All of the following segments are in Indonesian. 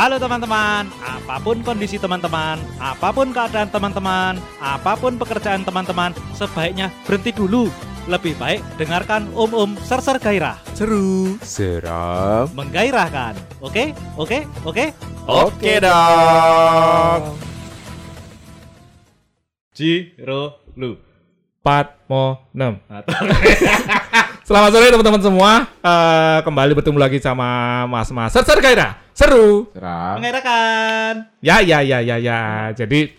Halo teman-teman, apa pun kondisi teman-teman, apa pun keadaan teman-teman, apa pun pekerjaan teman-teman, sebaiknya berhenti dulu. Lebih baik dengarkan Om Om Serser Gairah. Seru, seram. Menggairahkan. Oke? Oke? Oke? Oke dong. Jiro lu. Empat, mo, enam. Selamat sore teman-teman semua. Eh, kembali bertemu lagi sama Mas Mas Ser Ser Gairah. Seru. Seram. mengairahkan. Ya ya ya ya ya. Jadi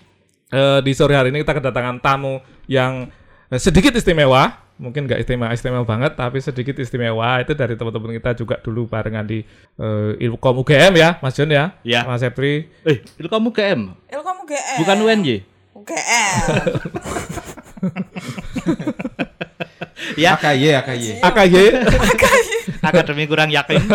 eh, di sore hari ini kita kedatangan tamu yang sedikit istimewa. Mungkin nggak istimewa istimewa banget, tapi sedikit istimewa. Itu dari teman-teman kita juga dulu barengan di eh, Ilkom UGM ya, Mas John ya. Ya. Mas Sepri. Eh, itu kamu GM, Ilkom UGM. bukan UNY. UGM. Ya, AKY, AKY. AKY. akademi kurang yakin.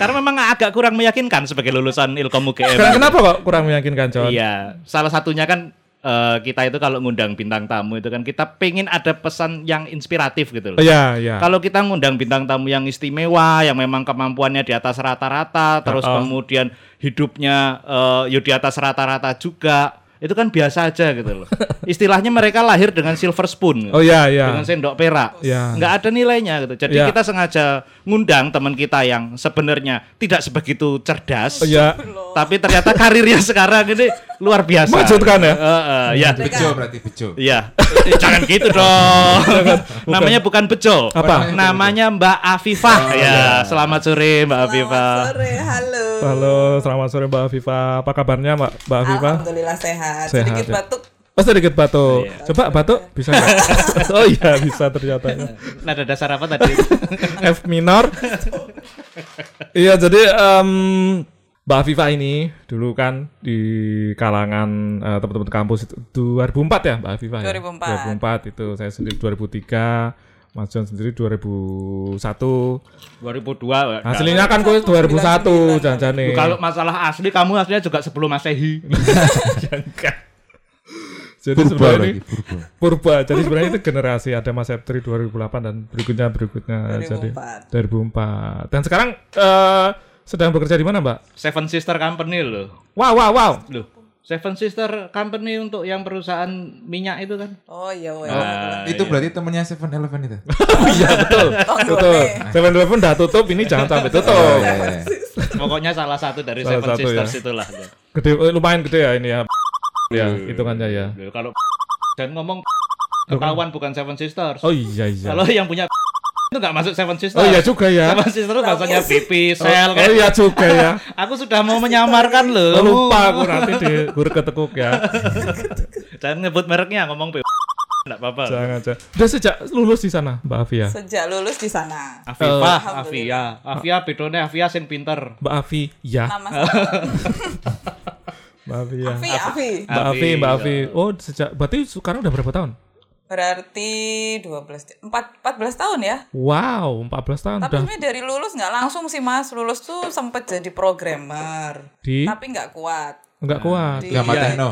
Karena memang agak kurang meyakinkan sebagai lulusan Ilkom UGM. Kenapa kok kurang meyakinkan, John? Iya, salah satunya kan eh, kita itu kalau ngundang bintang tamu itu kan kita pengen ada pesan yang inspiratif gitu loh. Iya, iya. Kalau kita ngundang bintang tamu yang istimewa, yang memang kemampuannya di atas rata-rata, terus Uh-uh. kemudian hidupnya eh, ya di atas rata-rata juga, itu kan biasa aja gitu loh. Istilahnya mereka lahir dengan silver spoon, Oh iya, iya. dengan sendok perak, Iya. nggak ada nilainya gitu. Jadi Iya. kita sengaja ngundang teman kita yang sebenarnya tidak sebegitu cerdas, Oh, Iya. tapi ternyata karirnya sekarang ini luar biasa. Mengejutkan ya? Eh, eh, ya. Bejo berarti bejo. Iya. Eh, Jangan gitu dong. Namanya bukan bejo. Apa? Namanya Mbak Afifah. ya, selamat sore Mbak Afifah. Selamat sore, halo. Halo, selamat sore Mbak Afifa. Apa kabarnya Mbak Mbak Afifa? Alhamdulillah sehat. Sehat, Sedikit ya. batuk. Oh sedikit batuk. Iya. Coba batuk bisa nggak? oh iya bisa ternyata. Nada dasar apa tadi? F minor. iya jadi em, Mbak Afifa ini dulu kan di kalangan eh, teman-teman kampus itu 2004 ya Mbak Afifa ya? 2004. 2004 itu saya sendiri 2003 Mas John sendiri 2001 2002. Mbak. Hasilnya kan kok 2001 jangan-jangan Lu Kalau masalah asli kamu aslinya juga sebelum Masehi. Jadi Purba sebenarnya ini lagi, purba. Purba. Jadi sebenarnya itu generasi ada Mas Septri 2008 dan berikutnya berikutnya 2004. jadi 2004. Dan sekarang eh sedang bekerja di mana, Mbak? Seven Sister Company loh. Wow, wow, wow. Loh. Seven Sister Company untuk yang perusahaan minyak itu kan? Oh iya, weh. Nah, Itu iya. berarti temennya Seven Eleven itu. Iya, betul. Tonggone. betul. Seven Eleven udah tutup, ini jangan sampai tutup. Oh, iya, iya. Pokoknya salah satu dari Salah Seven satu, Sisters ya. itulah. Gede eh, lumayan gede ya ini ya. Ya, hitungannya ya. Kalau dan ngomong ketahuan bukan Seven Sisters. Oh iya iya. Kalau yang punya itu nggak masuk Seven Sisters. Oh iya juga ya. Seven Sisters itu bahasanya BP, Oh sel kan. iya juga ya. Aku sudah mau menyamarkan loh. Oh, lupa aku nanti di guru ketekuk ya. Dan nyebut mereknya ngomong BP. Enggak apa-apa. Jangan aja. Udah sejak lulus di sana, Mbak Afia. Sejak lulus di sana. Afifah, Afia. Afia bedone Afia sing pinter. Mbak Afi, ya. Nama Mbak Afi ya. Afi, Afi. Mbak Afi, Mbak Afi. Oh, sejak berarti sekarang udah berapa tahun? Berarti 12 4, 14 tahun ya. Wow, 14 tahun Tapi udah dari lulus nggak langsung sih Mas. Lulus tuh sempet jadi programmer. di Tapi nggak kuat. enggak kuat. Di- Gama Iya. Tekno.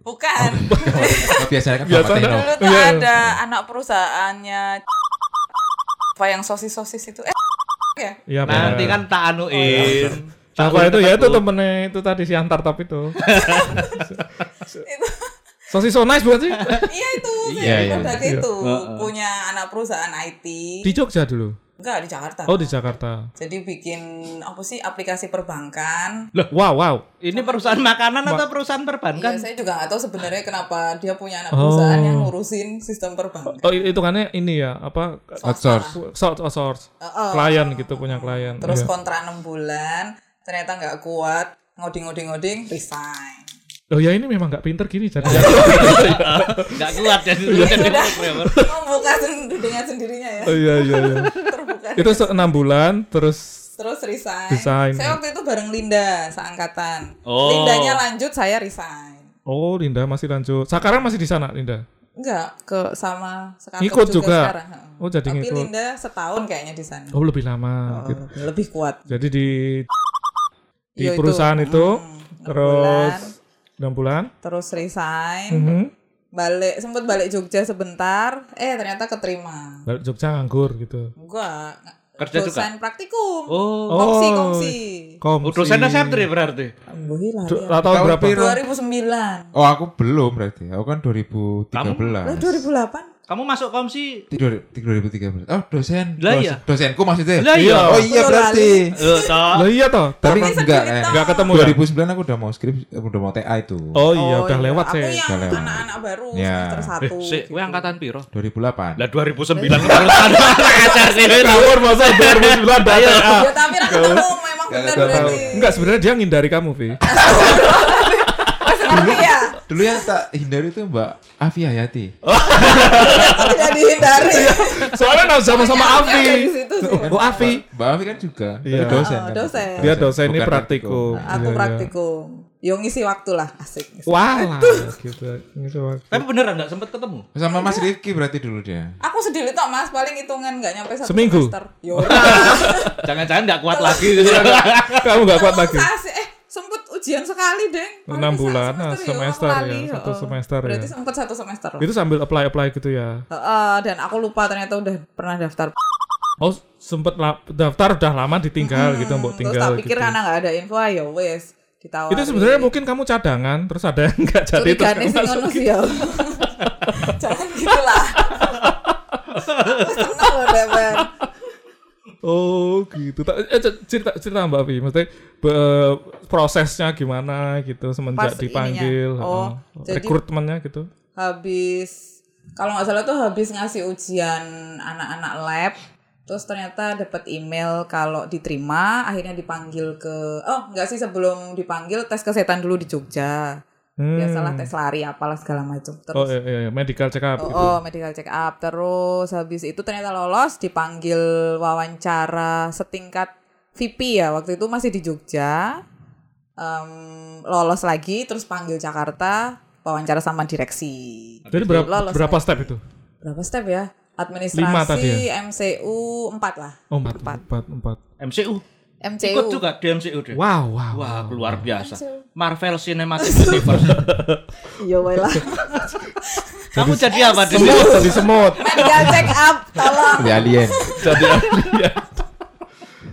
Bukan. Oh, biasanya kan Biasa Gama Tekno. Dulu tuh Iya. ada anak perusahaannya apa yang sosis-sosis itu. Eh, ya. Iya, Nanti kan tak anuin. Tak apa itu ya itu temennya itu tadi si antar top itu. Itu. Sosis so nice bukan sih? iya itu. Iya, Saya iya. Iya. gitu. Punya anak perusahaan IT. Di Jogja dulu. Enggak di Jakarta. Oh, di Jakarta. Jadi bikin apa sih aplikasi perbankan. Wow, wow. Ini perusahaan makanan atau perusahaan perbankan? Iya, saya juga nggak tahu sebenarnya kenapa dia punya anak Oh. perusahaan yang ngurusin sistem perbankan. Oh, itu kan ini ya, apa Outsource. source source. Heeh. Klien gitu punya klien. Terus Iya. kontrak 6 bulan, ternyata nggak kuat, ngoding-ngoding-ngoding, resign. Oh ya ini memang nggak pinter gini jadi. Enggak kuat jadi jadi programmer. Membuka dunia sendirinya ya. oh iya iya iya. Terbuka. Itu enam bulan terus Terus resign. Resign. Saya waktu itu bareng Linda, seangkatan. Oh. Lindanya lanjut, saya resign. Oh, Linda masih lanjut. Sekarang masih di sana, Linda. Enggak, ke sama sekantor Ngikut juga. sekarang. Oh, jadi Tapi ngikut. Linda setahun kayaknya di sana. Oh, lebih lama. gitu. Oh, lebih kuat. Jadi di di Iya, itu. perusahaan itu, Hmm, terus bulan. Enam bulan. Terus resign. Mhm. Balik sempat balik Jogja sebentar, eh ternyata keterima. Balik Jogja nganggur gitu. Enggak, Kerja juga? dosen praktikum. Oh, Kongsi, kongsi. Komsi. oh dosen septri berarti. Lah. Ya. Tahun berapa? piro? 2009. Oh aku belum berarti. Aku kan 2013. Lah 2008. Kamu masuk komsi. Di 2013. Oh dosen. Lah iya. Dosenku maksudnya. Lah iya. Oh iya Aku berarti. Toh. Lah iya toh. Tapi enggak eh. Enggak ketemu ya? 2009 aku udah mau skrip, udah mau TA itu. Oh iya, udah iya. lewat Aku sih. yang Udah lewat. anak-anak baru Ya. semester 1. Eh, sik, kowe angkatan piro? 2008. Lah 2009 barusan ajar sih. Ngawur masa 2009 Ayo. Ya tapi ra ketemu memang Tahu. berarti. Enggak sebenarnya dia ngindari kamu, Vi. Ya? Dulu yang tak hindari itu Mbak Afi Hayati. Tidak dihindari. Soalnya sama-sama Afi. sih. Oh, Afi. Mbak Afi kan juga. Iya. Dosen Oh, kan. dosen. Dia dosen ini praktikum. Aku Iya, iya. praktikum. Yo ngisi waktu lah, asik. ngisi. Wah, gitu. Ini coba. Tapi beneran enggak sempet ketemu. Sama Mas Rifki berarti dulu dia. Aku sedih tok Mas, paling hitungan nggak nyampe satu Seminggu? semester. Yo ora. Jangan-jangan enggak kuat lagi gitu. Kamu enggak kuat lagi. Ujian sekali. Paling Enam bulan, nah, yo, aku semester lali, ya, satu semester Berarti ya. sempet satu semester lah. Itu sambil apply-apply gitu ya. Heeh, dan aku lupa ternyata udah pernah daftar. Oh, sempet daftar udah lama ditinggal gitu, mbok Terus tinggal tak pikir gitu. karena nggak ada info, ya wes ditawari. Itu sebenarnya mungkin kamu cadangan, terus ada yang enggak jadi terus kamu sih masuk. ngono sih ya. Jangan gitulah. Aku seneng loh DPR. Oh gitu. Eh, cerita cerita Mbak Vi, maksudnya be- prosesnya gimana gitu semenjak Pas dipanggil, ininya. Oh, jadi- rekrutmennya gitu. Habis kalau nggak salah tuh habis ngasih ujian anak-anak lab terus ternyata dapat email kalau diterima akhirnya dipanggil ke oh nggak sih sebelum dipanggil tes kesehatan dulu di Jogja Hmm. biasalah tes lari apalah segala macam Oh terus iya, iya, medical check up Oh, gitu. oh, medical check up. Terus habis itu ternyata lolos dipanggil wawancara setingkat VP ya. Waktu itu masih di Jogja. Em, lolos lagi terus panggil Jakarta wawancara sama direksi. Jadi berapa Lolos berapa lagi. step itu? Berapa step ya? Administrasi, Lima tadi MCU 4 lah. Oh, empat, Empat. empat, empat. MCU. MCU. Ikut juga di MCU deh. Wow, wow. Wah, luar biasa. MCU. Marvel Cinematic Universe. Ya weh lah. Kamu jadi apa di Semut, jadi semut. medical check up, tolong. Di alien. jadi alien.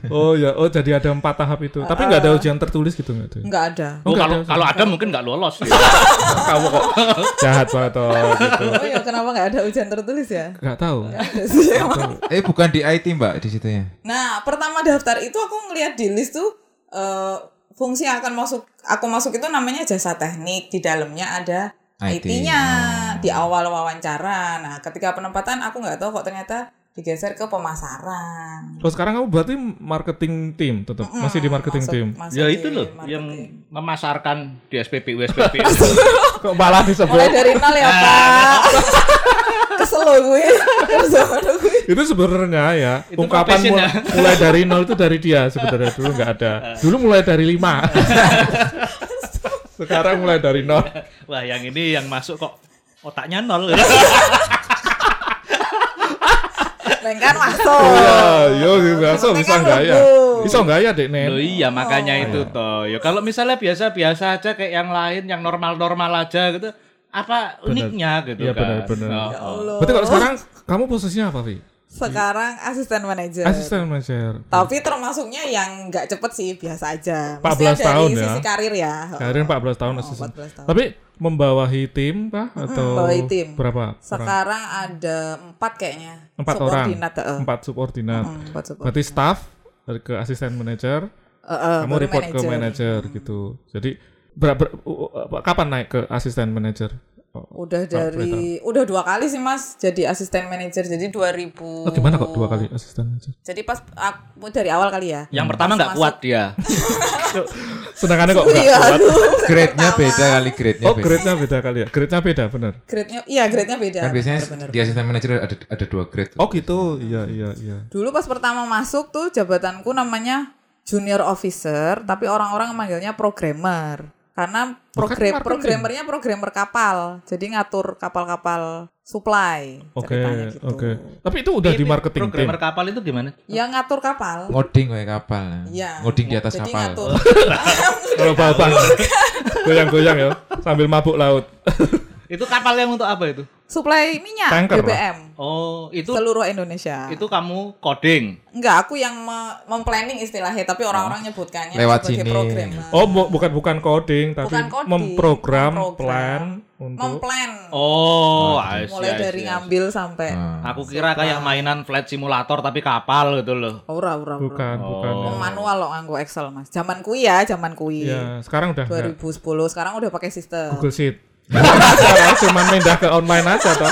Oh ya, oh jadi ada empat tahap itu. Tapi nggak ada ujian tertulis gitu nggak ada. Enggak ada. Oh, kalau ada. kalau ada mungkin nggak lolos. ya. Kamu kok jahat banget oh, gitu. Oh ya kenapa nggak ada ujian tertulis ya? Nggak tahu. Eh bukan di IT Mbak di situ ya. Nah, pertama daftar itu aku ngelihat di list tuh eh, fungsi yang akan masuk aku masuk itu namanya jasa teknik. Di dalamnya ada IT. IT-nya di awal wawancara. Nah, ketika penempatan aku nggak tahu kok ternyata digeser ke pemasaran. Oh sekarang kamu berarti marketing team tetap masih di marketing Masuk- team. masuk ya di itu loh marketing. yang memasarkan di SPP USPP. Kok malah disebut? mulai dari nol ya Pak. Kesel loh gue. Itu sebenarnya ya Itu ungkapan profession mul- ya. mulai dari nol itu dari dia sebenarnya dulu nggak ada. Dulu mulai dari lima. Sekarang mulai dari nol. Wah, yang ini yang masuk kok otaknya nol. Neng kan masuk. Iya, yo bisa bisa kan nggak ya? Bisa nggak ya dek Loh Nen? iya makanya itu toh. Ya kalau misalnya biasa-biasa aja kayak yang lain yang normal-normal aja gitu. Apa uniknya gitu Iya, kan. benar, benar. Oh, Ya oh. Allah. Berarti kalau sekarang kamu posisinya apa Vi? Sekarang asisten manajer. Asisten manager. Tapi termasuknya yang nggak cepet sih, biasa aja. 14 Maksudnya dari tahun ya. sisi karir ya. Karir 14 tahun Oh, asisten. 14 tahun. Tapi membawahi tim kah atau membawahi tim. berapa? orang? Sekarang ada empat kayaknya. Empat orang. Empat subordinat. Mm, empat subordinat. Berarti staff dari ke asisten manager, Heeh, kamu baru report ke manajer. manager gitu. Jadi ber- ber- u- u- kapan naik ke asisten manager? Oh, Udah Pak dari udah dua kali sih Mas jadi asisten manajer. Jadi 2000 Oh, gimana kok dua kali asisten manager? Jadi pas aku dari awal kali ya. Yang pertama nggak kuat dia. Sedangkan kok nggak Iya, kuat? Grade-nya beda kali grade-nya Oh, beda. grade-nya beda kali ya. Grade-nya beda, bener. Grade-nya iya, grade-nya beda. Kan biasanya Bener-bener. di asisten manajer ada ada dua grade. Oh, gitu. Iya, iya, iya. Dulu pas pertama masuk tuh jabatanku namanya junior officer, tapi orang-orang manggilnya programmer. Karena program marketing. programmernya programmer kapal. Jadi ngatur kapal-kapal supply Oke, ceritanya gitu. oke. Tapi itu udah di marketing tim. Programmer kapal itu gimana? Ya ngatur kapal. Ngoding kayak kapal. Iya. Ngoding di atas Jadi kapal. ngatur. Kalau bal goyang-goyang ya, sambil mabuk laut. Itu kapal yang untuk apa itu? Suplai minyak Tanker, BBM Oh, itu seluruh Indonesia. itu kamu coding. Enggak, aku yang me- memplanning istilahnya, tapi orang-orang nyebutkannya Lewat sebagai sini. programmer. Oh, bu- bukan bukan coding, tapi Bukan coding, memprogram, memprogram. plan untuk Memplan. Oh, I see, Mulai I see, dari I see. ngambil sampai Ah. Aku kira kayak mainan flight simulator tapi kapal gitu loh. ora ora ora. bukan, bukan. ya. Wong manual loh nganggo Excel, Mas. Zaman kui ya, zaman kui. Ya, sekarang udah enggak. 2010 sekarang udah pakai sistem. Google Sheet. Sekarang cuma pindah ke online aja toh.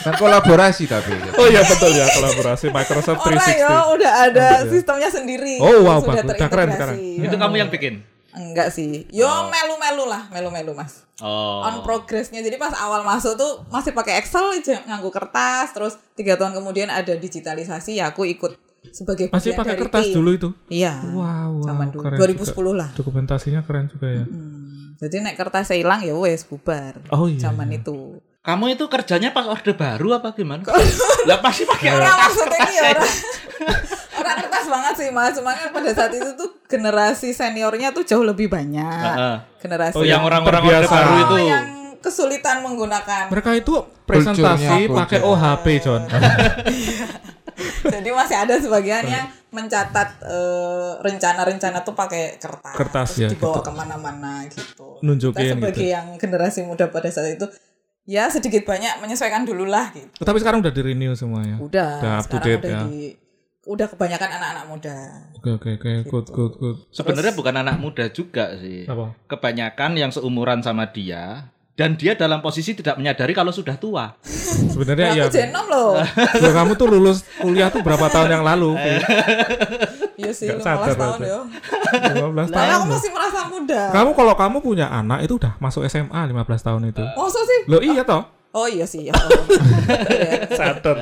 Kan kolaborasi tapi. Oh iya betul ya kolaborasi Microsoft Orang 360. ya udah ada sistemnya sendiri. Oh, wow, sudah bagus. Udah keren sekarang. Itu kamu yang bikin. Enggak sih. Yo melu-melu lah, melu-melu Mas. Oh. On progressnya. Jadi pas awal masuk tuh masih pakai Excel aja, nganggo kertas, terus tiga tahun kemudian ada digitalisasi, ya aku ikut sebagai Masih pakai kertas tim. dulu itu. Iya. Wow, wow, Zaman dulu keren 2010 lah. Dokumentasinya keren juga ya. Hmm. Jadi nek kertasnya hilang ya wes bubar. Oh, iya, Zaman iya. itu. Kamu itu kerjanya pas orde baru apa gimana? lah pasti pakai Orang kertas. maksudnya ini ya orang. orang kertas banget sih mas. Cuma kan pada saat itu tuh generasi seniornya tuh jauh lebih banyak. Heeh. Generasi Oh, yang orang-orang orde baru Oh, itu. yang kesulitan menggunakan. Mereka itu presentasi pakai. OHP, John. Jadi masih ada sebagian yang mencatat eh, rencana-rencana tuh pakai kertas. Kertas, terus ya, dibawa gitu. ke mana-mana gitu. Nunjukin Kita sebagai gitu. yang generasi muda pada saat itu ya sedikit banyak menyesuaikan dulu lah gitu. Tapi sekarang udah di renew semuanya. Udah, Udah up to sekarang date udah ya. di udah kebanyakan anak-anak muda. Oke oke oke, good good good. Sebenarnya bukan anak muda juga sih. Apa? Kebanyakan yang seumuran sama dia dan dia dalam posisi tidak menyadari kalau sudah tua. Sebenarnya Nah, ya. aku loh. Loh, kamu tuh lulus kuliah tuh berapa tahun yang lalu? Vi? Iya sih, Nggak 15 sadar tahun ya. 15 Nah, tahun. aku loh. masih merasa muda. Kamu kalau kamu punya anak itu udah masuk SMA 15 tahun itu. Masa sih? Loh iya toh? Oh iya sih. ya. Oh. Sadar.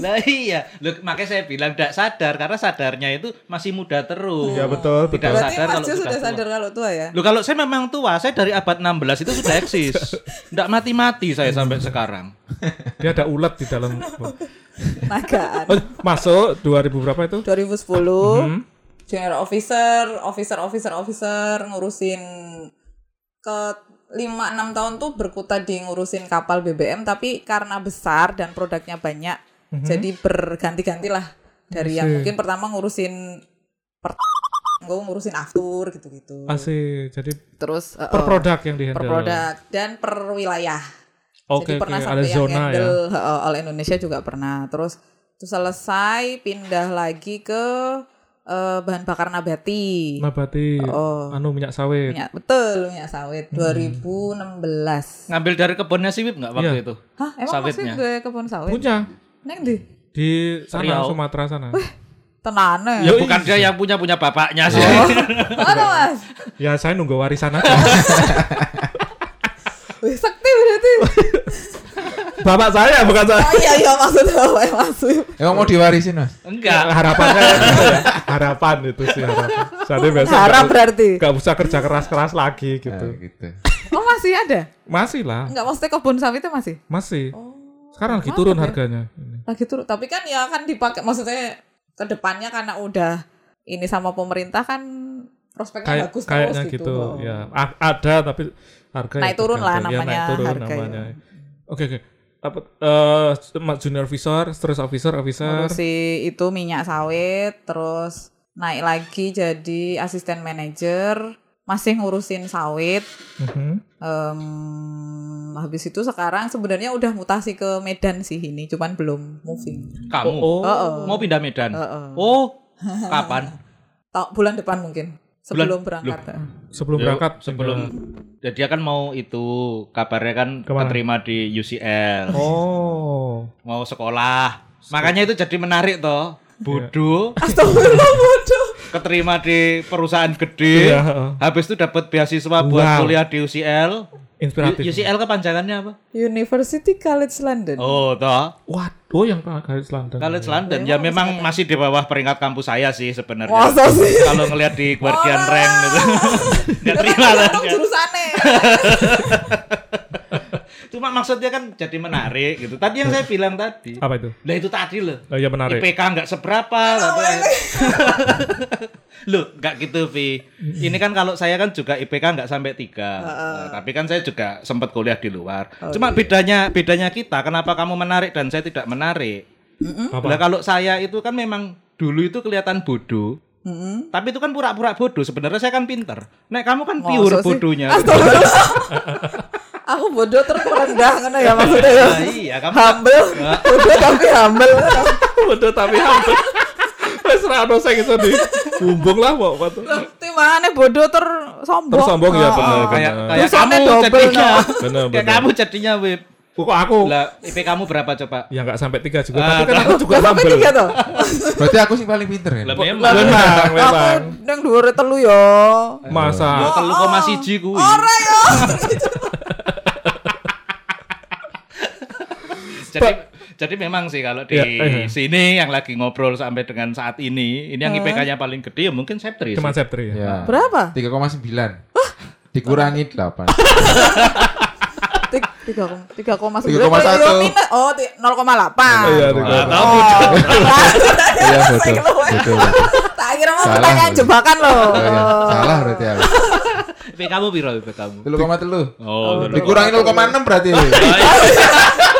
Lah iya, Loh, makanya saya bilang tidak sadar karena sadarnya itu masih muda terus. Iya betul Tidak betul. Berarti sadar Mas kalau sudah sudah tua. sadar kalau tua ya? Loh kalau saya memang tua, saya dari abad 16 itu sudah eksis. Tidak mati-mati saya sampai sekarang. Dia ada ulat di dalam. Nagaan. Oh, masuk 2000 berapa itu? 2010 Hmm. junior officer, officer, officer, officer ngurusin ke 5-6 tahun tuh berkutat di ngurusin kapal BBM tapi karena besar dan produknya banyak jadi berganti-ganti lah dari yang Asik. mungkin pertama ngurusin per gue ngurusin aftur gitu-gitu. Asik. Jadi terus eh, per produk yang di per produk dan per wilayah. Oke jadi oke. pernah ada sampai yang zona ya. handle eh, all Indonesia juga pernah. Terus itu selesai pindah lagi ke eh, bahan bakar nabati Nabati Oh. anu minyak sawit. minyak betul minyak sawit Hmm. 2016 Ngambil dari kebunnya si Wip nggak waktu Iya. itu? hah emang Sawitnya. masih gue kebun sawit Punya neng di di sana Riau. Sumatera sana. tenane Yo, Bukan dia yang punya punya bapaknya sih. mana mas Ya saya nunggu warisan aja. Wih, Bapak saya bukan saya. oh iya iya maksudnya apa yang maksud Emang mau diwarisin mas? Enggak. harapan saya gitu ya. Harapan itu sih harapan. Saya biasa harap nggak- berarti nggak usah kerja keras-keras lagi Nah, gitu. gitu. oh masih ada Masih lah, nggak maksudnya kebun sawitnya masih masih. oh Sekarang lagi turun ya. harganya. Lagi turun tapi kan ya kan dipakai maksudnya ke depannya karena udah ini sama pemerintah kan prospeknya Kayak bagus kayaknya terus gitu, gitu, Oh. ya. A- ada tapi harga ya Naik turun lah tergantung. Ya, namanya naik turun harga ya. namanya. Oke oke. Apa eh junior officer, terus officer, officer. ngurusi itu minyak sawit terus naik lagi jadi asisten manajer masih ngurusin sawit Mhm. Em, habis itu sekarang sebenarnya udah mutasi ke Medan sih ini cuman belum moving Kamu Oh, Heeh. mau pindah Medan? Heeh. Oh, kapan? Ta- bulan depan mungkin sebelum Bulan- berangkat sebelum berangkat sebelum dia kan mau itu kabarnya kan Ke mana? keterima di UCL Oh. mau sekolah. Makanya itu jadi menarik toh. Bodoh. Astagfirullah bodoh. Keterima di perusahaan gede. Iya, habis itu dapat beasiswa buat Wow. kuliah di UCL Inspiratif. U- UCL kepanjangannya apa? University College London. Oh toh Waduh, yang College London. College London ya memang masih di bawah peringkat kampus saya sih sebenarnya. Masa sih? Kalau ngelihat di Guardian Orang. Rank gitu nggak Dia kan terima lah jurusannya Cuma maksudnya kan jadi menarik gitu. Tadi yang saya bilang tadi. Apa itu? Lah itu tadi loh. Oh iya menarik. IPK nggak seberapa tapi Loh, nggak gitu, Vi. Ini kan kalau saya kan juga IPK nggak sampai tiga. Nah, tapi kan saya juga sempat kuliah di luar. Cuma bedanya bedanya kita, kenapa kamu menarik dan saya tidak menarik? Apa? Lah kalau saya itu kan memang dulu itu kelihatan bodoh. Tapi itu kan pura-pura bodoh. Sebenarnya saya kan pinter. Nek kamu kan pure bodohnya. Aku bodoh terus rendah ngono ya maksudnya ya. Iya, kamu kan- Humble. Bodoh tapi humble. Bodoh tapi hampir. Wes ra ono sing iso di bumbung lah kok. Pak. Timane bodoh ter sombong. Tersombong ya Ah, bener. Kayak bener. kayak Dosannya kamu jadinya. Bener, Kayak bener. kamu jadinya, Wib. Kok aku? Lah, IP kamu berapa coba? Ya nggak sampai tiga juga. Ah, tapi kan aku juga Lah sampai humble. tiga tuh. Berarti aku sih paling pinter ya. Lah memang. Memang. Aku nang dhuwure telu ya. Masa? Ya telu koma siji kuwi. Ora ya. Jadi jadi memang sih kalau di Ya, eh. sini yang lagi ngobrol sampai dengan saat ini, ini yang IPK-nya paling gede ya mungkin Septri. Cuma sih. Septri ya. Ya. Berapa? 3,9. Dikurangi 8. Tik- Tiga koma tiga koma 3,1. sembilan. Ya, Oh, ti- 0,8. Iya, Wah, tiga. tahu Oh. Iya betul. Betul. Tak kira mau Salah, pertanyaan berarti. jebakan loh. Oh, iya. Salah berarti aku. IP kamu piro IP kamu? 3,3. Oh, telu. Dikurangi 0,6 berarti. Lah aku lah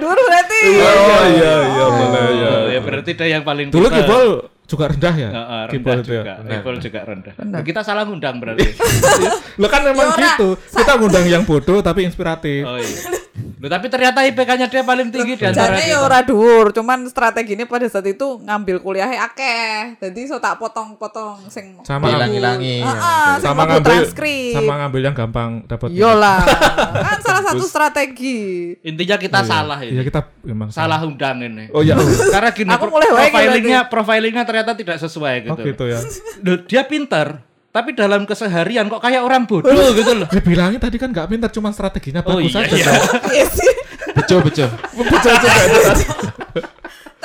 dulu berarti. Oh iya iya boleh ya. Oh, ya berarti dia yang paling Dulu. Kibol juga rendah ya? Kibol rendah itu ya. juga. Kibol juga rendah. Kita salah ngundang berarti. Lo kan memang Yora. gitu. Kita ngundang yang bodoh tapi inspiratif. Oh iya. Loh, tapi ternyata IPK-nya dia paling tinggi di antara Jadi ya ora dhuwur, cuman strateginya pada saat itu ngambil kuliahnya akeh. Jadi so tak potong-potong sing Sama Hilang-hilangi. Heeh, sama ngambil transkrip. sama ngambil yang gampang dapat. Yolah, kan salah satu strategi. Intinya kita salah Iya ini. kita memang Salah undang ini. Oh iya. Karena gini Aku mulai profilingnya profilingnya ternyata tidak sesuai Oh gitu. gitu ya. Loh, dia pintar, tapi dalam keseharian kok kayak orang bodoh gitu loh. Dibilangin tadi kan nggak pintar cuma strateginya Oh bagus iya, aja. iya. Iya. Bejo bejo. Juga tadi.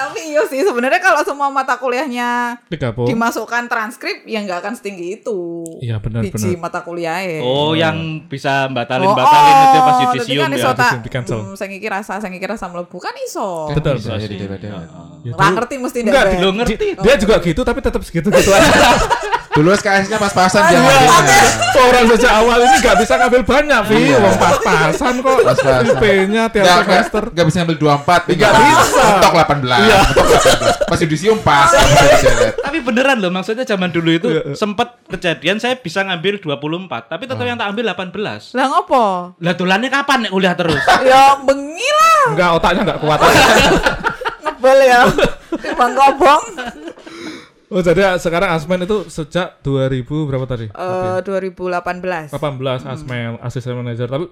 Tapi iya sih sebenarnya kalau semua mata kuliahnya dimasukkan transkrip ya nggak akan setinggi itu. Iya, benar, Biji benar. mata kuliahnya. Oh, yang bisa Oh, batalin-batalin itu pas oh, yudisium jadi kan ya. tak hmm, saya ngiki rasa, saya ngiki rasa mlebu kan iso. Betul. Bisa jadi daripada. Ya, Ora dulu- ngerti mesti Enggak, ndak. Lo ngerti. Di- dia juga gitu tapi tetap segitu-gitu aja. Dulu SKS-nya pas-pasan dia Iya. Orang sejak awal ini nggak bisa ngambil banyak, Vi. Iya. Wong pas-pasan kok. Pas-pasan. IP-nya tiap Nggak, semester. nggak, nggak bisa ngambil 24 Nggak bisa. Mentok 18 Iya. Mentok 18 Pas yudisium pas Tapi beneran loh, maksudnya zaman dulu itu Iya, sempat kejadian saya bisa ngambil 24, tapi tetap yang tak ambil 18. Lah ngopo? Lah tulannya kapan nek kuliah terus? ya bengi lah Enggak, otaknya enggak kuat. ngebel ya. Timbang kobong. Oh, jadi sekarang Asmen itu sejak 2000 berapa tadi? Eh 2018. 18 Asmen, asisten manager. Tapi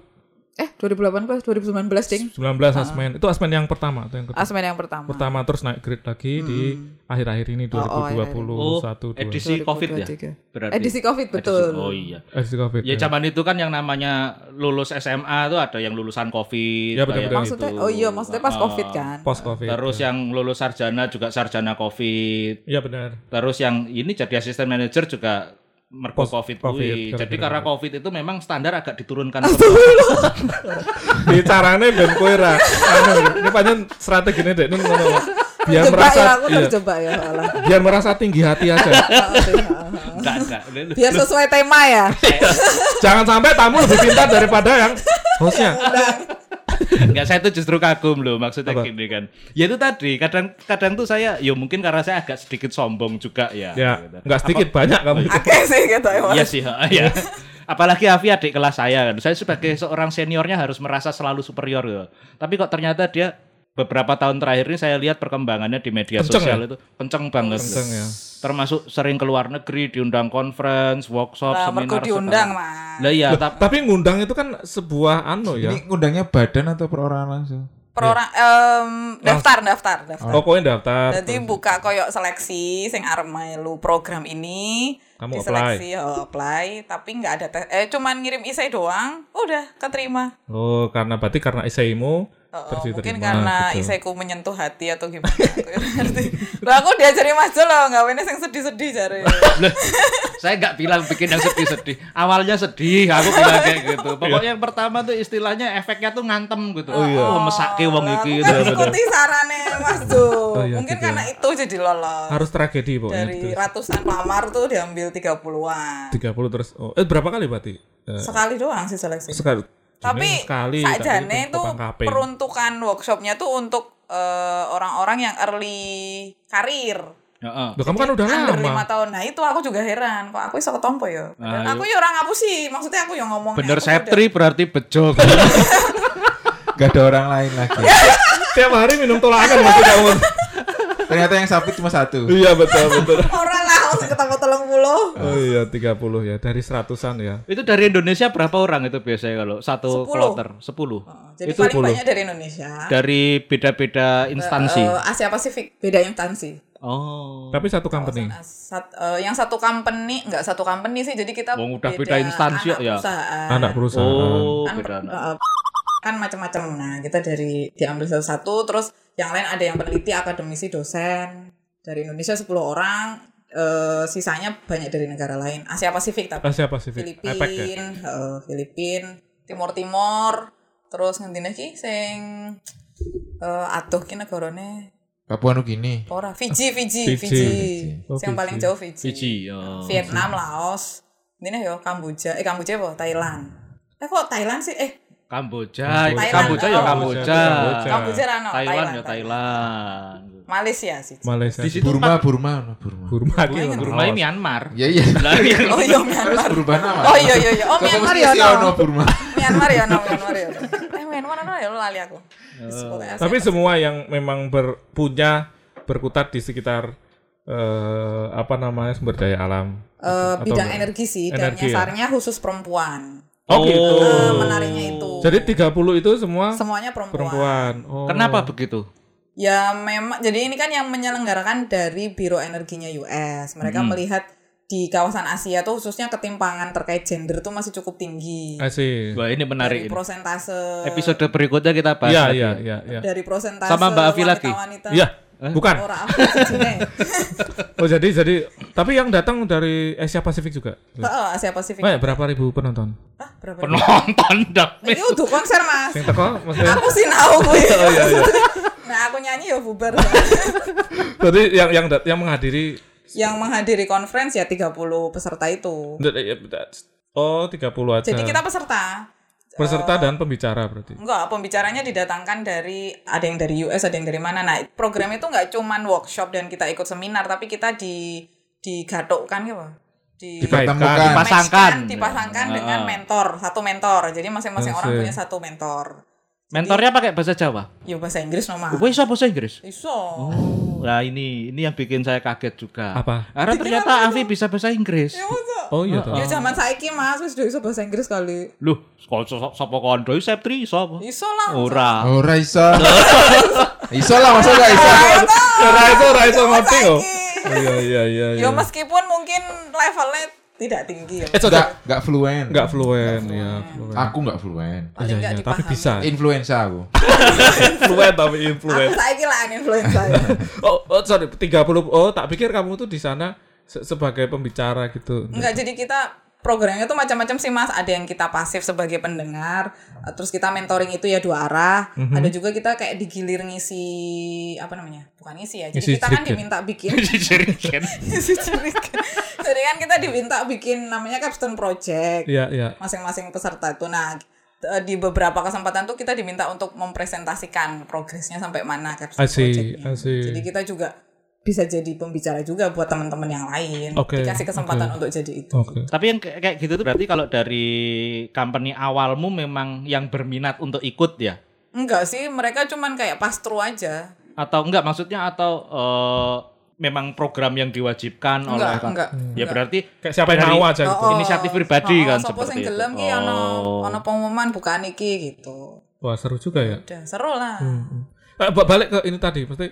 Eh 2018 2019 ding. 19 Asmen. Itu Asmen yang pertama atau yang kedua? Asmen yang pertama. Pertama terus naik grade lagi di akhir-akhir ini Oh, oh, akhir-akhir. 2021 Oh, 2. edisi Covid ya? 2023. Berarti. Edisi Covid betul. Edisi- Oh iya. Edisi Covid. Ya zaman itu kan yang namanya lulus SMA tuh ada yang lulusan Covid. Ya, betul, betul. Maksudnya gitu. oh iya maksudnya pas Ah, Covid kan. Post Covid. Terus yang lulus sarjana juga sarjana Covid. Iya benar. Terus yang ini jadi asisten manajer juga merko Post Covid Covid, kuwi. Jadi karena Covid itu memang standar agak diturunkan. Di carane ben kowe ra. Anu, ini pancen strategine dek nun ngono. Biar Terjebak merasa ya aku iya, terjebak ya biar merasa tinggi hati aja. Enggak, enggak. Biar sesuai tema ya. Jangan sampai tamu lebih pintar daripada yang hostnya. Enggak, saya tuh justru kagum loh maksudnya Apa? gini kan. Ya itu tadi, kadang kadang tuh saya ya mungkin karena saya agak sedikit sombong juga ya. Ya, gitu. nggak sedikit banyak kamu. Akeh sih gitu ya. Iya sih, ha, ya. Apalagi Afi adik kelas saya kan. Saya sebagai seorang seniornya harus merasa selalu superior ya. Tapi kok ternyata dia beberapa tahun terakhir ini saya lihat perkembangannya di media Kenceng sosial ya? itu kenceng banget. Kenceng ya. Termasuk sering ke luar negeri, diundang conference, workshop, Lah seminar. diundang, Mas. Lah iya, Ta- tapi Tapi ngundang itu kan sebuah anu ya. Ini ngundangnya badan atau perorangan langsung? Per orang em, daftar daftar daftar. Oh, daftar. Jadi buka koyok seleksi sing arep melu program ini. Kamu diseleksi, oh, apply, tapi nggak ada tes. Eh cuman ngirim isai doang, udah keterima. Oh, karena berarti karena isaimu Oh, Terus mungkin diterima, karena gitu. isaiku menyentuh hati atau gimana aku ya ngerti. Lah aku diajari Mas Jo loh, nggak yang sedih-sedih jare. Loh, saya nggak bilang bikin yang sedih-sedih. Awalnya sedih, aku bilang kayak gitu. Pokoknya yang pertama tuh istilahnya efeknya tuh ngantem gitu. Oh, iya. mesake wong iki kan gitu. ikuti sarannya Mas Jo. Oh, iya, mungkin gitu. karena itu jadi lolos. Harus tragedi pokoknya Dari gitu. ratusan lamar tuh diambil 30-an. 30 terus oh eh berapa kali berarti? Eh, Sekali doang sih seleksi. sekali. Tapi sekali sakjane itu peruntukan workshopnya tuh untuk eh, orang-orang yang early karir. Heeh. Loh, kamu kan udah under lama. lima tahun. Nah itu aku juga heran. Kok aku iso ketompo ya? Dan Nah, aku ya orang apa sih? Maksudnya aku yang ngomong. Bener aku septri berarti bejo. Gak ada orang lain lagi. Tiap hari minum tolakan masih kamu. Ternyata yang sakit cuma satu. iya betul betul. Orang lah, harus ketemu tolong puluh. Oh iya 30 ya dari seratusan ya. itu dari Indonesia berapa orang itu biasanya kalau satu Sepuluh. kloter? 10. Jadi itu paling banyak dari Indonesia. dari beda-beda instansi. Eh, Asia Pasifik beda instansi. oh. Tapi satu company. Sat- eh, yang satu company enggak satu company sih jadi kita Wong udah beda instansi anak ya. perusahaan. Anak perusahaan. Oh, kan, beda. eh, kan macam-macam nah kita dari diambil satu-satu terus yang lain ada yang peneliti akademisi dosen dari Indonesia 10 orang eh, sisanya banyak dari negara lain Asia Pasifik tapi Asia Pasifik. Filipin ya. eh, Filipin Timur Timur terus ngendi lagi sing eh aduh ki negarane Papua Nugini. ora Fiji Fiji Fiji. Fiji, Oh, yang paling jauh Fiji, Fiji. Oh. Vietnam Laos ini yo Kamboja eh Kamboja apa Thailand eh kok Thailand sih eh Kamboja, Thailand. Kamboja ya. Kamboja. Kamboja. Kamboja rano Thailand ya Thailand. Malaysia sih Malaysia. Di situ Burma, Burma, Burma. Burma Oh, ki. Burma ini Myanmar. Ya iya. Lah iya. oh iya Myanmar berubah nama. oh iya iya iya oh Myanmar ya no Burma. Myanmar ya no Myanmar ya eh Myanmar no ya lo lali aku Pokoknya Tapi Asia semua yang memang berpunya berkutat di sekitar eh, apa namanya sumber daya alam. Eh, Atau bidang energi sih dan Energi ya? khusus perempuan Oh, gitu. Eh, menariknya itu Jadi 30 itu semua semuanya perempuan. perempuan. Oh. Kenapa begitu? Ya memang jadi ini kan yang menyelenggarakan dari Biro Energinya US. Mereka melihat di kawasan Asia tuh khususnya ketimpangan terkait gender tuh masih cukup tinggi. Asih. Wah, ini menarik Dari ini. prosentase Episode berikutnya kita bahas Iya, iya, iya, iya. dari prosentase Sama Mbak Afi lagi? wanita-wanita. Iya, bukan. Apa sejine. Oh, jadi jadi tapi yang datang dari Asia Pasifik juga. Heeh, Asia Pasifik. Banyak berapa ribu penonton? Ah, berapa? Penonton dah. Ini udah konser, Mas. Yang teko maksudnya. Aku sih tahu gue. Oh iya iya. Nah, aku nyanyi ya bubar. Jadi yang yang dat- yang menghadiri yang menghadiri conference ya 30 peserta itu. Oh, 30 aja. Jadi kita peserta. peserta dan pembicara berarti. Enggak, pembicaranya didatangkan dari ada yang dari US, ada yang dari mana. Nah, program itu enggak cuman workshop dan kita ikut seminar, tapi kita di digadokkan gitu. Di. Dipasangkan. matchkan, dipasangkan Ah. dengan mentor, satu mentor. Jadi masing-masing orang Asik. punya satu mentor. Mentornya pakai bahasa Jawa. Ya bahasa Inggris nomah. Gue bisa bahasa Inggris. Iso. Oh, nah ini ini yang bikin saya kaget juga. Apa? Karena ternyata Afi bisa bahasa Inggris. Ya? Oh iya toh. Ya zaman saiki Mas wis iso bahasa Inggris kali. Loh, kok so- sapa kondo septri iso apa? Iso lah. Ora. Ora iso. Iso lah, masa gak iso? Ora iso ora iso ngerti kok. Saiki. Oh, Iya iya iya iya. Ya meskipun mungkin levelnya tidak tinggi ya. Eh, so, Gak, gak fluen. enggak fluent ya, fluent. Aku gak fluen. Paling Iya enggak iya, tapi bisa. Influenza aku. fluent tapi Aku influent. saiki lah influenza. ya. Oh, oh sorry 30 oh tak pikir kamu tuh di sana se- sebagai pembicara gitu. Enggak, jadi kita programnya tuh macam-macam sih Mas. Ada yang kita pasif sebagai pendengar, eh, terus kita mentoring itu ya dua arah. Mhm. Ada juga kita kayak digilir ngisi apa namanya? Bukan ngisi ya. Jadi Ngisi kita kan diminta bikin ngisi. Jadi kan kita diminta bikin namanya capstone project. Iya iya. Masing-masing peserta itu. Nah, eh, di beberapa kesempatan tuh kita diminta untuk mempresentasikan progresnya sampai mana capstone projectnya. Jadi kita juga bisa jadi pembicara juga buat teman-teman yang lain. Oke, Dikasih kesempatan oke. untuk jadi itu. Oke. Tapi yang kayak gitu tuh berarti kalau dari company awalmu memang yang berminat untuk ikut ya? Enggak sih, mereka cuman kayak pastru aja. Atau enggak maksudnya atau eh, memang program yang diwajibkan Enggak, oleh enggak. Ya berarti Kayak siapa yang mau aja gitu. Oh, inisiatif pribadi kan sopo seperti sing itu. gelem ki ono Oh. ono pengumuman bukaan iki gitu. Wah, seru juga ya. Udah seru lah. Hmm. Eh, ba- balik ke ini tadi, mesti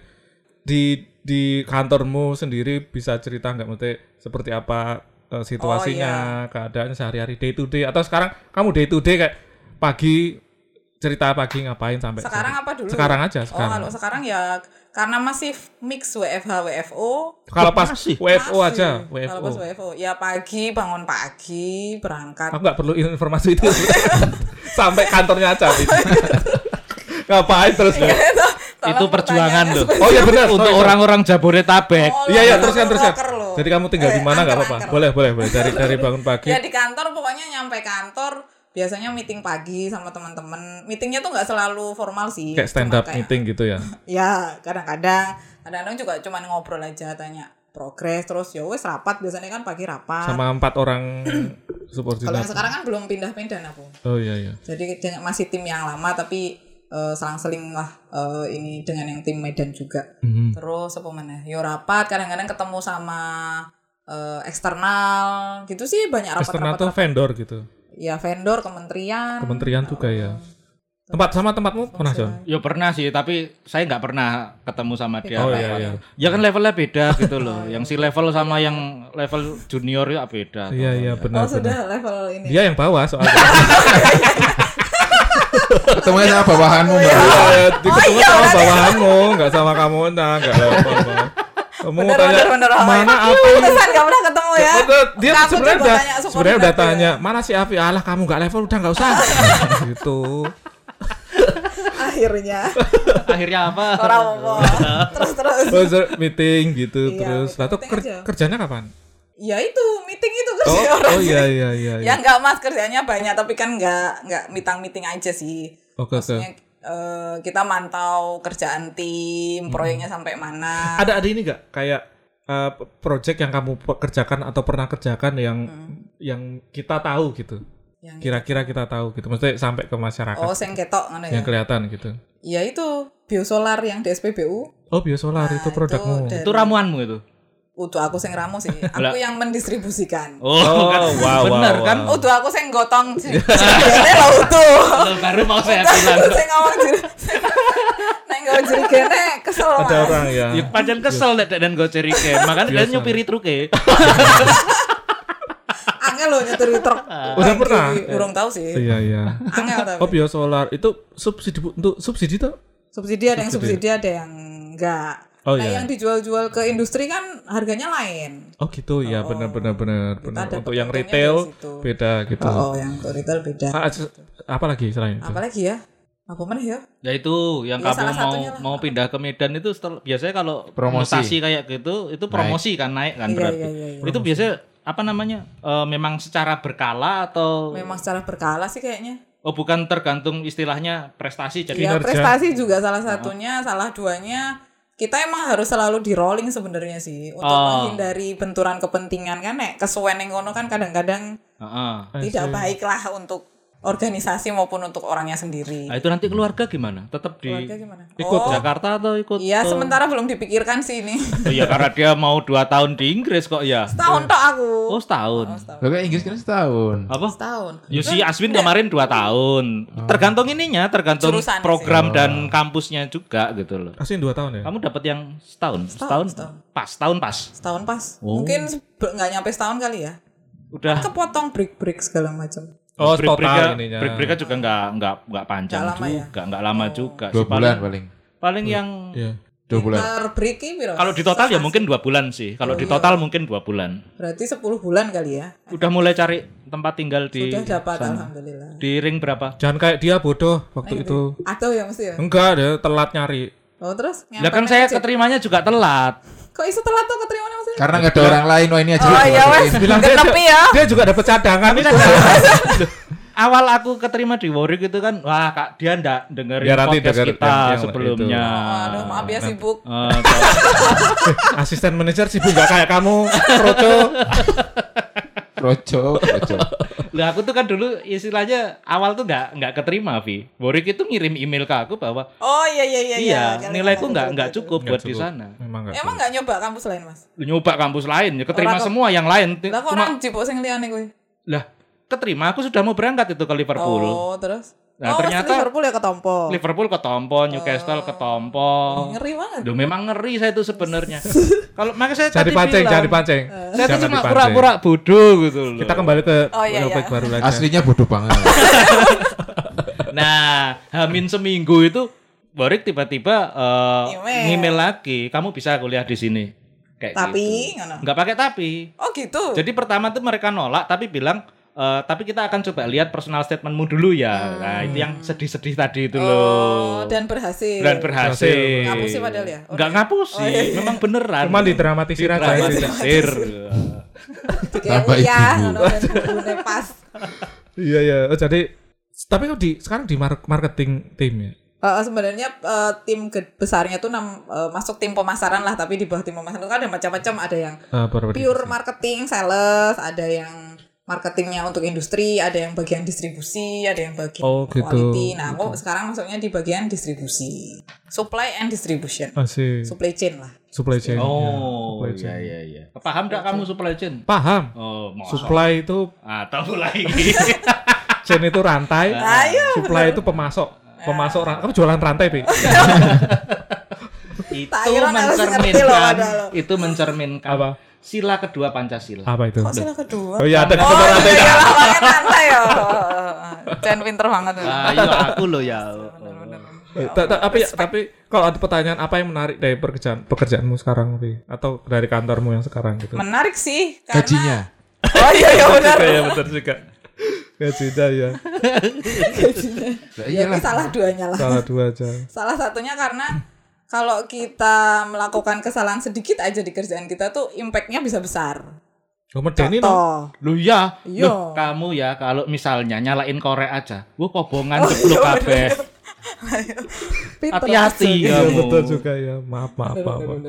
di di kantormu sendiri bisa cerita nggak mesti seperti apa eh, situasinya, keadaannya sehari-hari day to day atau sekarang kamu day to day kayak pagi cerita pagi ngapain sampai Sekarang sore? apa dulu? Sekarang aja, Oh, sekarang. kalau sekarang ya karena masih mix WFH WFO. Kalau pas Masih. WFO masih. aja, Kalau pas WFO. WFO, ya pagi bangun pagi berangkat. Aku nggak perlu informasi itu. sampai kantornya aja. ngapain terus? Bu? Tolong Itu perjuangan loh. Oh iya benar. Untuk orang-orang Jabodetabek. Oh, Iya iya teruskan teruskan. Jadi kamu tinggal di Eh, mana nggak apa-apa. Boleh boleh boleh. Dari dari bangun pagi. Ya di kantor pokoknya nyampe kantor biasanya meeting pagi sama teman-teman. Meetingnya tuh nggak selalu formal sih. Kayak stand up kayak- meeting gitu ya. Ya kadang-kadang, kadang-kadang juga cuman ngobrol aja tanya progres terus ya wes rapat biasanya kan pagi rapat. Sama empat orang Kalau subordinat. yang sekarang kan belum pindah-pindah aku. Oh iya iya. Jadi masih tim yang lama tapi eh, selang-seling lah eh, ini dengan yang tim Medan juga. Mhm. Terus apa mana? Yo rapat kadang-kadang ketemu sama eh, eksternal gitu sih banyak Eksternal tuh rapat-rapat. vendor gitu. Ya vendor, kementerian. Kementerian juga ya. Tempat sama tempatmu pernah John? Ya pernah sih, tapi saya nggak pernah ketemu sama dia. Oh Kayak- iya iya. Ya kan levelnya beda gitu loh. Yang si level sama yang level junior ya beda. Iya iya Oh benar benar. sudah level ini. Dia yang bawa soalnya. Ketemunya sama bawahanmu mbak. Iya, ketemu sama bawahanmu, nggak sama kamu, nah, nggak. Bang. Kamu Bener, tanya bener, bener. mana Oh, apa? Pantesan gak pernah ketemu ya. Betul, dia Kamu sebenarnya udah sebenarnya udah ya. tanya mana si Afi alah kamu nggak level udah nggak usah gitu Akhirnya Akhirnya apa? orang ngomong. terus terus. oh, meeting gitu Iya, terus lalu ker- kerjanya kapan Ya itu itu oh orang. oh iya iya iya Ya enggak mas kerjanya banyak tapi kan enggak enggak meeting meeting aja sih. oke oke Maksudnya eh, kita mantau kerjaan tim, proyeknya sampai mana. ada ada ini nggak kayak eh, project yang kamu kerjakan atau pernah kerjakan yang yang kita tahu gitu Yang kira-kira kita tahu gitu maksudnya sampai ke masyarakat Oh, sing ketok ngono ya. yang kelihatan gitu Ya itu biosolar yang di SPBU. oh biosolar Nah, itu produkmu dari- Itu ramuanmu itu. Udah aku sing ramu sih. Aku yang mendistribusikan. Oh, Oh, kan. wow, bener wow, kan? wow. Udah aku sing gotong. Jadi lo utuh. Baru mau saya bilang. Sing ngomong jiri. Nek ngomong jiri gene kesel ada Mas. orang ya Ya pancen kesel nek dan gue cerike. Makanya dia nyupiri truke. Angel lo nyetir truk. Udah pernah? Urung tahu sih. iya iya Angel tapi. oh biosolar itu subsidi untuk subsidi tuh Subsidi ada yang subsidi ada yang enggak. Oh, nah, iya. yang dijual-jual ke industri kan harganya lain. Oh gitu ya benar benar benar benar. Untuk yang retail beda gitu. Oh, yang ke retail beda. Ah, s- apa lagi selain itu? Apalagi ya? Apa mana ya? Ya itu yang Ya, kamu salah mau lah. mau pindah ke Medan itu setel- biasanya kalau Promosi. mutasi kayak gitu itu promosi kan naik kan Iya, berarti. iya, iya, iya. Itu biasanya apa namanya? eh, memang secara berkala atau Memang secara berkala sih kayaknya. oh bukan tergantung istilahnya prestasi jadi Ya prestasi juga salah satunya, salah duanya kita emang harus selalu di rolling sebenarnya sih untuk Oh. menghindari benturan kepentingan kan nek kesuwen yang kono kan kadang-kadang Heeh. tidak baik lah untuk organisasi maupun untuk orangnya sendiri. Nah, itu nanti keluarga gimana? Tetap di Keluarga gimana? ikut Oh, Jakarta atau ikut Iya, ke- sementara belum dipikirkan sih ini. Oh, ya karena dia mau dua tahun di Inggris kok ya. Setahun tok aku. Oh setahun. Lo kayak Inggris kan setahun. Apa? Setahun. Ya si Aswin kemarin dua tahun. Tergantung ininya, tergantung Jurusan program dan kampusnya juga gitu loh. Asin dua tahun ya? Kamu dapat yang setahun, setahun, setahun. pas, tahun pas. Setahun pas. Oh. Mungkin nggak nyampe setahun kali ya. Udah. Kepotong break-break segala macam. Oh, break-breaknya- total ininya. break-breaknya juga nggak nggak nggak panjang Nggak lama ya? juga, nggak lama juga. Dua sih. bulan paling, paling. paling yang Iya. Dua bulan. Break kalau di total ya mungkin dua bulan sih. Kalau Oh, di iya. total mungkin dua bulan. Berarti 10 bulan kali ya. Udah mulai cari tempat tinggal di Sudah dapat sana. alhamdulillah. Di ring berapa? Jangan kayak dia bodoh waktu itu. Atau ya mesti ya. Enggak, dia telat nyari. Oh terus? Lah kan saya keterimanya juga telat. Kok iso telat tuh keterima maksudnya? Karena nggak ada orang lain, wah ini aja. Oh iya wes. Bilang dia, genepi ya. dia juga dapat cadangan itu. Awal aku keterima di Warwick itu kan, wah kak dia ndak dengerin Dia nanti podcast denger kita yang- yang sebelumnya. Oh, aduh maaf ya sibuk. Kalau- Asisten manajer sibuk nggak kayak kamu, Proco. Rojo, rojo. Lah aku tuh kan dulu istilahnya awal tuh nggak nggak keterima Vi. Warwick itu ngirim email ke aku bahwa Oh iya iya iya. iya Kali- nilaiku nggak nggak cukup buat di sana. Memang enggak. Emang nggak nyoba kampus lain mas? Nyoba kampus lain, ya keterima Orang semua yang lain. Lah kok Cuma orang jipuk sing liyane kowe? lah keterima aku sudah mau berangkat itu ke Liverpool. Oh terus? Nah, oh, ternyata- Liverpool ya ketompo. Liverpool ketompo, Newcastle ketompo. Ngeri banget. Duh memang ngeri saya itu sebenarnya. Kalau makanya saya tadi dipancing, bilang, jangan dipancing. Saya tuh Jangan cuma pura-pura bodoh gitu loh. Kita kembali ke Oh, iya, iya. baru lagi. Aslinya bodoh banget. Nah, hamin seminggu itu Borik tiba-tiba eh, Email. ngemail lagi, kamu bisa kuliah di sini. Kayak Tapi gitu. ngono. nggak pakai tapi. Oh gitu. Jadi pertama tuh mereka nolak tapi bilang "Eh, tapi kita akan coba lihat personal statementmu dulu ya. Nah, itu yang sedih-sedih tadi itu oh, loh. dan berhasil. Dan berhasil. Ngapus sih padahal ya? Oh, Enggak ngapus sih, iya, iya. memang beneran. Cuma didramatisir aja itu. Dramatisir. Kayak Tambah iya, ibu. ngono dan bubune pas. Iya ya. Oh, jadi tapi kok di sekarang di mar- marketing tim ya. Eh, sebenarnya eh, tim besarnya tuh nam, eh, masuk tim pemasaran lah, tapi di bawah tim pemasaran itu kan ada macam-macam, ada yang di- pure marketing, sales, ada yang marketingnya untuk industri, ada yang bagian distribusi, ada yang bagian Oh, gitu. quality. Nah, aku sekarang masuknya di bagian distribusi, supply and distribution, Masih supply chain lah. supply chain. Oh, supply iya chain. iya iya. Paham enggak kamu supply chain? Paham. Oh, mau Supply itu Ah, tahu lagi. chain itu rantai. Ayo. Supply itu pemasok. Pemasok rantai. Kamu jualan rantai, Pi? itu mencerminkan itu mencerminkan Apa? Sila kedua Pancasila. Apa itu? Kok sila kedua? Oh iya, ada di Oh, iya lah, pakai rantai ya. Jen pinter banget. Ah, iya aku loh ya. Eh, ta- ta- tapi tapi kalau ada pertanyaan apa yang menarik dari pekerjaan pekerjaanmu sekarang, Pi? Atau dari kantormu yang sekarang gitu? Menarik sih karena Gajinya. Oh iya iya benar. Iya, benar juga. Gajinya ya. Lah Ya, salah duanya lah. Salah dua aja. Salah satunya karena kalau kita melakukan kesalahan sedikit aja di kerjaan kita tuh impactnya bisa besar. Oh, medeni no. Lu ya, Iya. Loh, kamu ya kalau misalnya nyalain korek aja, wah kobongan jeblok kabeh. Pinter Hati-hati maksudnya. Iya, kamu. betul juga ya. Maaf, maaf, maaf. maaf.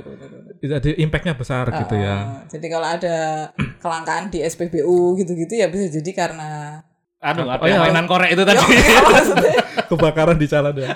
Jadi impactnya besar gitu ya. Ah, jadi kalau ada kelangkaan di SPBU gitu-gitu ya bisa jadi karena Anu, ada Oh, iya. mainan korek itu tadi. Ya, maksudnya Kebakaran di jalan ya.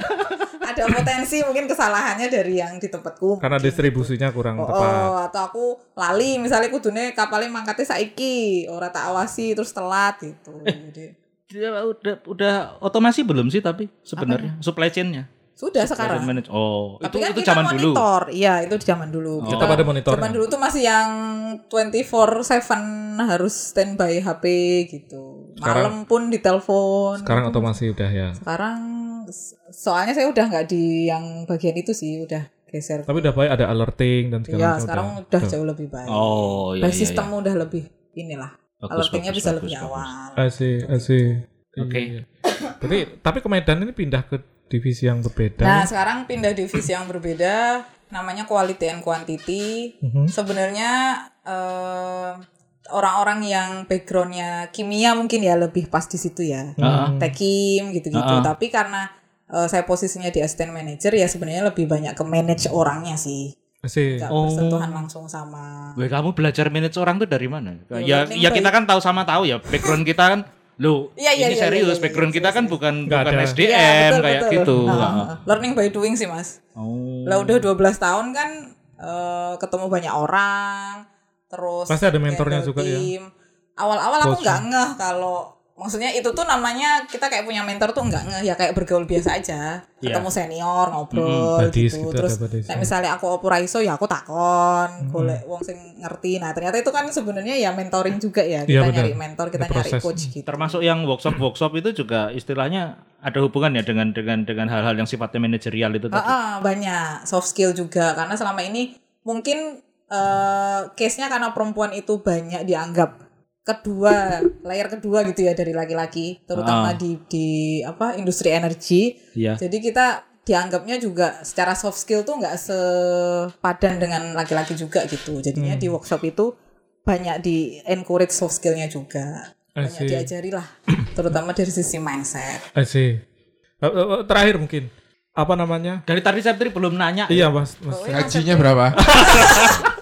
Ada potensi mungkin kesalahannya dari yang di tempatku. Karena distribusinya kurang Oh, tepat. oh, atau aku lali misalnya kudune kapalnya mangkatnya saiki ora tak awasi terus telat gitu. Jadi Dia udah udah otomasi belum sih tapi sebenarnya supply chain-nya. sudah Supply sekarang. manage- Oh, Tapi itu kan itu kita zaman dulu. monitor. Iya, itu di zaman dulu. Oh. Kita pada monitornya. Zaman dulu tuh masih yang 24/7 harus standby HP gitu. Sekarang- Malam pun ditelepon. Sekarang otomasi udah ya. Sekarang soalnya saya udah nggak di yang bagian itu sih, udah geser. Tapi udah baik ada alerting dan segala Iya, macam sekarang udah. udah jauh lebih baik. Oh, iya Baik iya. sistem iya. udah lebih inilah. Bagus, Alertingnya bagus, bisa bagus, lebih bagus. awal. Asih, asih. Oke. Iya. Berarti tapi ke Medan ini pindah ke divisi yang berbeda. Nah, sekarang pindah divisi yang berbeda, namanya quality and quantity. Mhm. Sebenarnya eh, orang-orang yang backgroundnya kimia mungkin ya lebih pas di situ ya, Heeh. tekim gitu-gitu. Heeh. Tapi karena eh, saya posisinya di assistant manager ya sebenarnya lebih banyak ke manage orangnya sih, nggak Oh. bersentuhan langsung sama. Weh, kamu belajar manage orang tuh dari mana? Ya, Ya, ya by- kita kan tahu sama tahu ya. Background kita kan, lo Iya, iya, ini iya, serius. iya, iya, background iya, kita kan bukan Nggak bukan ada. SDM Iya, betul, kayak betul. gitu. Nah, Heeh. learning by doing sih mas. Oh. Lah udah 12 tahun kan eh, ketemu banyak orang, terus Pasti ada mentornya juga ya? tim. Awal-awal aku nggak ngeh kalau maksudnya itu tuh namanya kita kayak punya mentor tuh nggak ngeh ya kayak bergaul biasa aja. Iya. Ketemu senior ngobrol Badis gitu. gitu, Terus kayak misalnya aku opera iso ya aku takon, golek wong sing ngerti. Nah, ternyata itu kan sebenarnya ya mentoring juga ya. Iya, Kita benar. nyari mentor, kita nyari coach gitu. Termasuk yang workshop-workshop itu juga istilahnya ada hubungan ya dengan dengan dengan hal-hal yang sifatnya manajerial itu tadi. Ah, ah, banyak soft skill juga karena selama ini mungkin eh case-nya karena perempuan itu banyak dianggap kedua layer kedua gitu ya dari laki-laki terutama Ah. di di apa industri energi Iya. jadi kita dianggapnya juga secara soft skill tuh nggak sepadan dengan laki-laki juga gitu jadinya di workshop itu banyak di encourage soft skillnya juga banyak diajari lah terutama dari sisi mindset Asih. Eh, eh, Terakhir mungkin apa namanya? Dari tadi saya belum nanya. Iya, Mas. Mas. Gajinya berapa?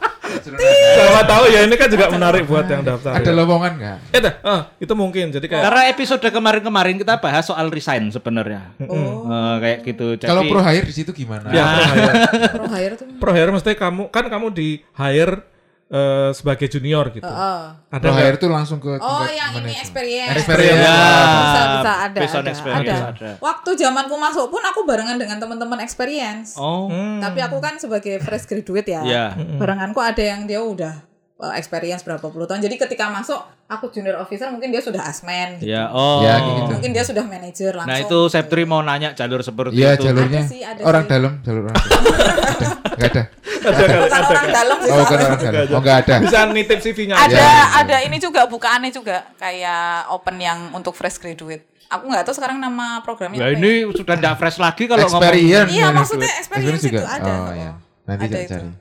Sama tahu ya ini kan juga menarik buat yang daftar. Ada ya. lowongan nggak? Eh, dah, ah, itu mungkin. Jadi kayak Karena episode kemarin-kemarin kita bahas soal resign sebenarnya. oh Eh, kayak gitu. Jadi, Kalau pro hire di situ gimana? ya pro hire. pro hire tuh Pro hire mesti kamu kan kamu di hire eh, sebagai junior gitu. oh. Ada Pro nggak? hire tuh langsung ke Oh, yang ini experience. Experience. Ya. Bisa, bisa ada, Based on ada, experience, ada. ada. Waktu zamanku masuk pun aku barengan dengan teman-teman experience. Oh. Hmm. Tapi aku kan sebagai fresh graduate ya. Ya. Barenganku ada yang dia udah uh, experience berapa puluh tahun. Jadi ketika masuk aku junior officer mungkin dia sudah asmen gitu. Ya, oh. Ya, gitu. mungkin dia sudah manajer langsung Nah, itu Septri mau nanya jalur seperti Iya itu. jalurnya Ada sih, ada orang sih. dalam jalur orang dalam. Ada. Ada. bukan orang dalam sih Oh bukan orang dalam. Oh nggak ada. Bisa nitip CV-nya. ada Ya, ya, ada ini juga bukaannya juga kayak open yang untuk fresh graduate aku nggak tahu sekarang nama programnya Ya apa ya. ini sudah tidak fresh lagi kalau ngomong. Iya, ya, maksudnya experience experience itu ada. Oh ya. Nanti Ada saya itu.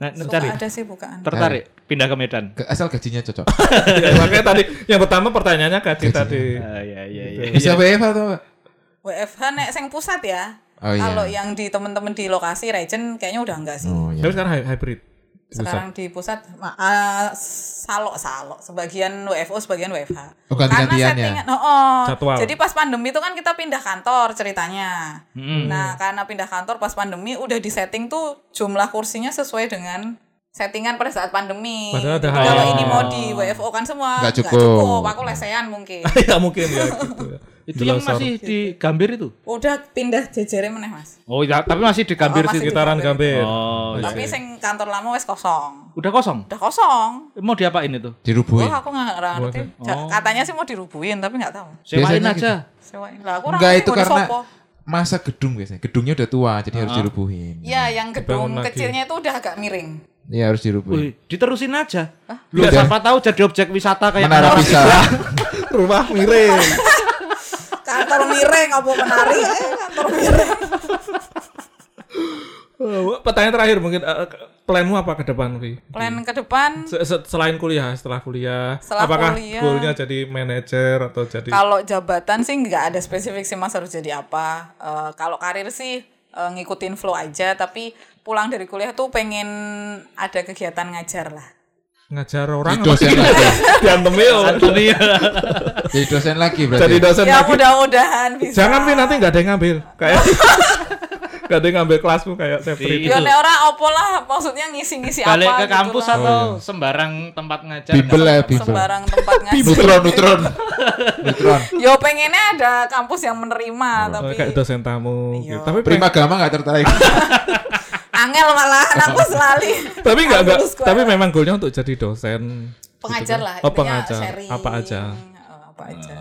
Nah, Suka cari. ada sih bukaan Tertarik pindah ke Medan. Ke- Asal gajinya cocok. Ya, makanya tadi yang pertama pertanyaannya gaji tadi. Ah, iya iya iya. Bisa WFH atau? WFH nek sing pusat ya Oh, iya. kalau yang di temen-temen di lokasi region kayaknya udah enggak sih Oh iya. Tapi sekarang hy- hybrid. Di pusat. sekarang di pusat ah, salok salok sebagian WFO sebagian WFH Oh, ganti-gantian ya? settingan oh, oh. Jadwal. jadi pas pandemi itu kan kita pindah kantor ceritanya Hmm. nah karena pindah kantor pas pandemi udah di setting tuh jumlah kursinya sesuai dengan settingan pada saat pandemi Padahal ada kalau ini mau di WFO kan semua Nggak nggak cukup. aku lesehan mungkin ya mungkin ya gitu. Itu yang masih di Gambir itu. udah pindah jejernya meneh mas Oh ya, tapi masih di Gambir Oh, sih. di sekitaran Gambir. Gambir. Oh, iya. tapi sing kantor lama wes kosong udah kosong. udah kosong Mau diapain itu? Dirubuhin. Oh, aku nggak ngerti. Ja- Katanya sih mau dirubuhin, tapi nggak tahu. Sewain Biasanya aja. Sewain. Lah, aku Enggak ngerti itu karena masa gedung biasanya. Gedungnya udah tua jadi harus dirubuhin. Ya, yang gedung kecilnya itu udah agak miring. Iya harus dirubuhin. Wih, diterusin aja. Lu siapa tahu jadi objek wisata kayak Menara Menara Pisa. Rumah miring. Kantor miring apa menari? Eh, kantor miring. Oh, pertanyaan terakhir mungkin eh, planmu apa ke depan, Vi? Plan ke depan Se- se- Selain kuliah, setelah kuliah, Setelah apakah kuliah. goalnya jadi manajer atau jadi kalau jabatan sih nggak ada spesifik sih Mas harus jadi apa. Eh, kalau karir sih eh, ngikutin flow aja, tapi pulang dari kuliah tuh pengen ada kegiatan ngajar lah. Ngajar orang Jadi dosen lagi. diantem yo. Antoni. Jadi dosen lagi berarti. Jadi dosen Ya lagi. mudah-mudahan bisa. Jangan Vi nanti nggak ada yang ngambil. Kayak nggak ada yang ngambil kelasmu kayak Sepri. Iya. Ya nek ora opo lah, maksudnya ngisi-ngisi apa Balik ke gitu kampus lah. atau sembarang tempat ngajar. Bimbel ya bimbel. sembarang tempat ngajar. Neutron, neutron. Neutron. Yo pengennya ada kampus yang menerima Oh, tapi kayak dosen tamu. Iya. gitu. Tapi Prima agama gak tertarik. angel malah aku selalu. tapi nggak nggak. Tapi memang goalnya untuk jadi dosen. pengajar lah. Oh, pengajar. sharing, Apa aja? eh, Apa aja.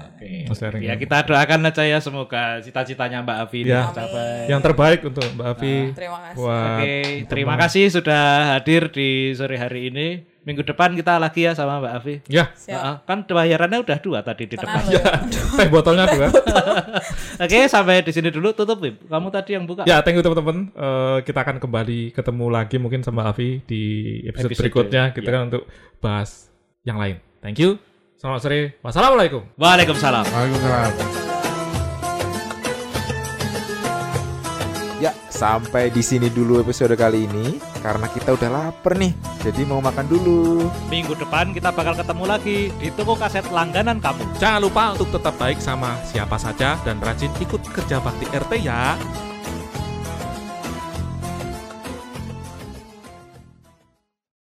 Oh, sharing. Ya kita doakan aja ya semoga cita-citanya Mbak Afi ini Ya. tercapai. Yang terbaik untuk Mbak Afi. Terima kasih. Oke, terima kasih sudah hadir di sore hari ini. Minggu depan kita lagi ya sama Mbak Afi. Ya, Siap. Heeh, kan bayarannya udah dua tadi di depan. Loh. teh botolnya dua. Oke, sampai di sini dulu tutup, Wib. Kamu tadi yang buka. Ya, thank you teman-teman. Eh, kita akan kembali ketemu lagi mungkin sama Avi di episode, Episode, berikutnya. Kita ya. kan untuk bahas yang lain. Thank you. Selamat sore. Wassalamualaikum. Waalaikumsalam. Waalaikumsalam. Sampai di sini dulu episode kali ini karena kita udah lapar nih. Jadi mau makan dulu. Minggu depan kita bakal ketemu lagi di toko kaset langganan kamu. Jangan lupa untuk tetap baik sama siapa saja dan rajin ikut kerja bakti RT ya.